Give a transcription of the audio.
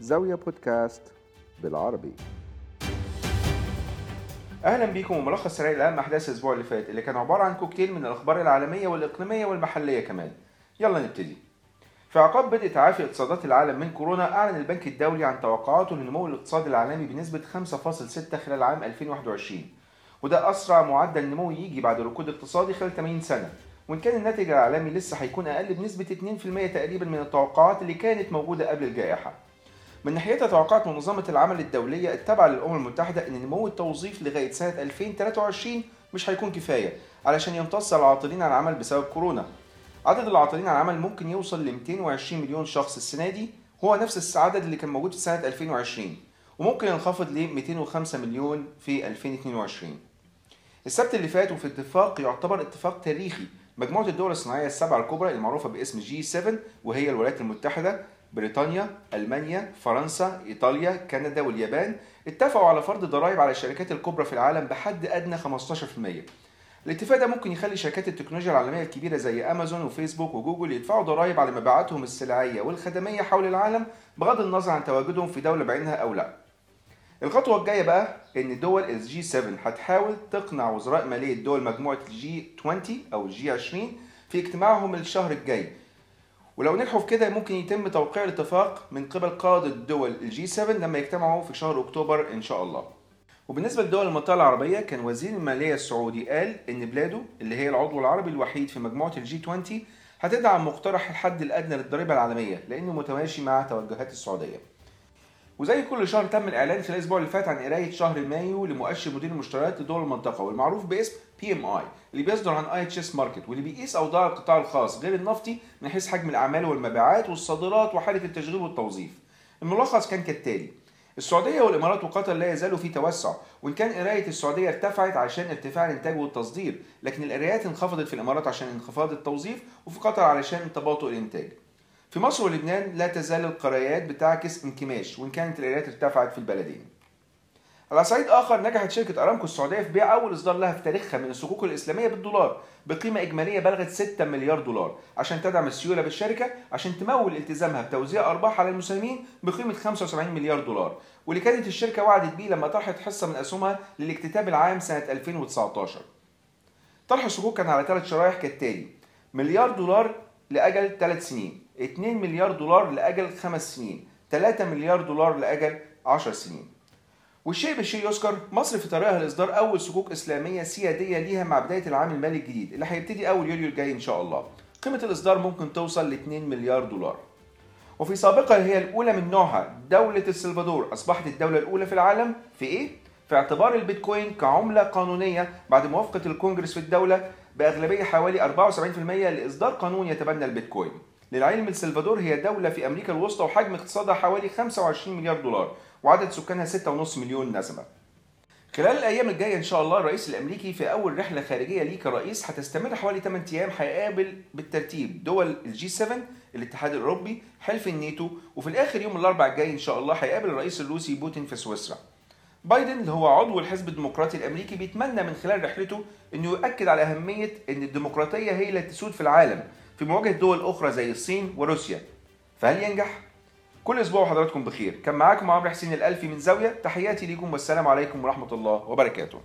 زاوية بودكاست بالعربي. أهلا بيكم وملخص سريع لاهم أحداث الأسبوع اللي فات اللي كان عبارة عن كوكتيل من الأخبار العالمية والإقليمية والمحلية كمان. يلا نبتدي. في عقاب بدء تعافي اقتصادات العالم من كورونا أعلن البنك الدولي عن توقعاته لنمو الاقتصاد العالمي بنسبة 5.6 خلال عام 2021 وده أسرع معدل نمو يجي بعد ركود اقتصادي خلال 80 سنة. وإن كان الناتج العالمي لسه هيكون أقل بنسبة 2% تقريبا من التوقعات اللي كانت موجودة قبل الجائحة. من ناحيتها توقعت منظمة العمل الدولية التابعة للأمم المتحدة أن نمو التوظيف لغاية سنة 2023 مش هيكون كفاية علشان يمتص العاطلين عن العمل بسبب كورونا. عدد العاطلين عن العمل ممكن يوصل ل 220 مليون شخص السنة دي هو نفس العدد اللي كان موجود في سنة 2020 وممكن ينخفض ل 205 مليون في 2022. السبت اللي فات وفي اتفاق يعتبر اتفاق تاريخي مجموعة الدول الصناعية السبعة الكبرى المعروفة باسم جي 7 وهي الولايات المتحدة بريطانيا، ألمانيا، فرنسا، إيطاليا، كندا واليابان اتفقوا على فرض ضرائب على الشركات الكبرى في العالم بحد أدنى 15%. الاتفاق ده ممكن يخلي شركات التكنولوجيا العالمية الكبيرة زي أمازون وفيسبوك وجوجل يدفعوا ضرائب على مبيعاتهم السلعية والخدمية حول العالم بغض النظر عن تواجدهم في دولة بعينها أو لا. الخطوة الجاية بقى إن دول ال G 7 هتحاول تقنع وزراء مالية دول مجموعة ال G 20 أو ال G 20 في اجتماعهم الشهر الجاي ولو نجحوا في كده ممكن يتم توقيع الاتفاق من قبل قادة دول ال G 7 لما يجتمعوا في شهر أكتوبر إن شاء الله. وبالنسبة لدول المنطقة العربية كان وزير المالية السعودي قال إن بلاده اللي هي العضو العربي الوحيد في مجموعة ال G 20 هتدعم مقترح الحد الأدنى للضريبة العالمية لأنه متماشي مع توجهات السعودية. وزي كل شهر تم الإعلان خلال الأسبوع اللي فات عن قراية شهر مايو لمؤشر مدير المشتريات لدول المنطقة والمعروف باسم PMI اللي بيصدر عن IHS Markit واللي بيقيس أوضاع القطاع الخاص غير النفطي من حيث حجم الأعمال والمبيعات والصادرات وحالة التشغيل والتوظيف. الملخص كان كالتالي السعودية والإمارات وقطر لا يزالوا في توسع وإن كان قراية السعودية ارتفعت عشان ارتفاع الإنتاج والتصدير لكن القرايات انخفضت في الإمارات عشان انخفاض التوظيف وفي قطر علشان تباطؤ الإنتاج. في مصر ولبنان لا تزال القرايات بتعكس انكماش وإن كانت القرايات ارتفعت في البلدين. على صعيد آخر نجحت شركة أرامكو السعودية في بيع أول إصدار لها في تاريخها من الصكوك الإسلامية بالدولار بقيمة إجمالية بلغت 6 مليار دولار عشان تدعم السيولة بالشركة عشان تمول التزامها بتوزيع أرباح على المسلمين بقيمة 75 مليار دولار واللي كانت الشركة وعدت بيه لما طرحت حصة من أسهمها للاكتتاب العام سنة 2019. طرح الصكوك كان على ثلاث شرايح كالتالي مليار دولار لأجل ثلاث سنين 2 مليار دولار لأجل خمس سنين 3 مليار دولار لأجل 10 سنين. والشيء بالشيء يذكر مصر في طريقها لإصدار أول صكوك إسلامية سيادية ليها مع بداية العام المالي الجديد اللي هيبتدي أول يوليو الجاي إن شاء الله. قيمة الإصدار ممكن توصل ل 2 مليار دولار. وفي سابقها هي الأولى من نوعها دولة السلفادور. أصبحت الدولة الأولى في العالم في إيه؟ في اعتبار البيتكوين كعملة قانونية بعد موافقة الكونجرس في الدولة بأغلبية حوالي 74% لإصدار قانون يتبنى البيتكوين. للعلم السلفادور هي دولة في أمريكا الوسطى وحجم اقتصادها حوالي 25 مليار دولار وعدد سكانها 6.5 مليون نسمة. خلال الأيام الجاية إن شاء الله الرئيس الأمريكي في أول رحلة خارجية ليه كرئيس هتستمر حوالي 8 أيام هيقابل بالترتيب دول الجي 7 الاتحاد الأوروبي حلف الناتو وفي الآخر يوم الأربعاء الجاي إن شاء الله هيقابل الرئيس الروسي بوتين في سويسرا. بايدن اللي هو عضو الحزب الديمقراطي الأمريكي بيتمنى من خلال رحلته إنه يؤكد على أهمية إن الديمقراطية هي اللي تسود في العالم في مواجهة دول أخرى زي الصين وروسيا. فهل ينجح؟ كل أسبوع وحضراتكم بخير. كان معاكم عمرو حسين الألفي من زاوية. تحياتي ليكم والسلام عليكم ورحمة الله وبركاته.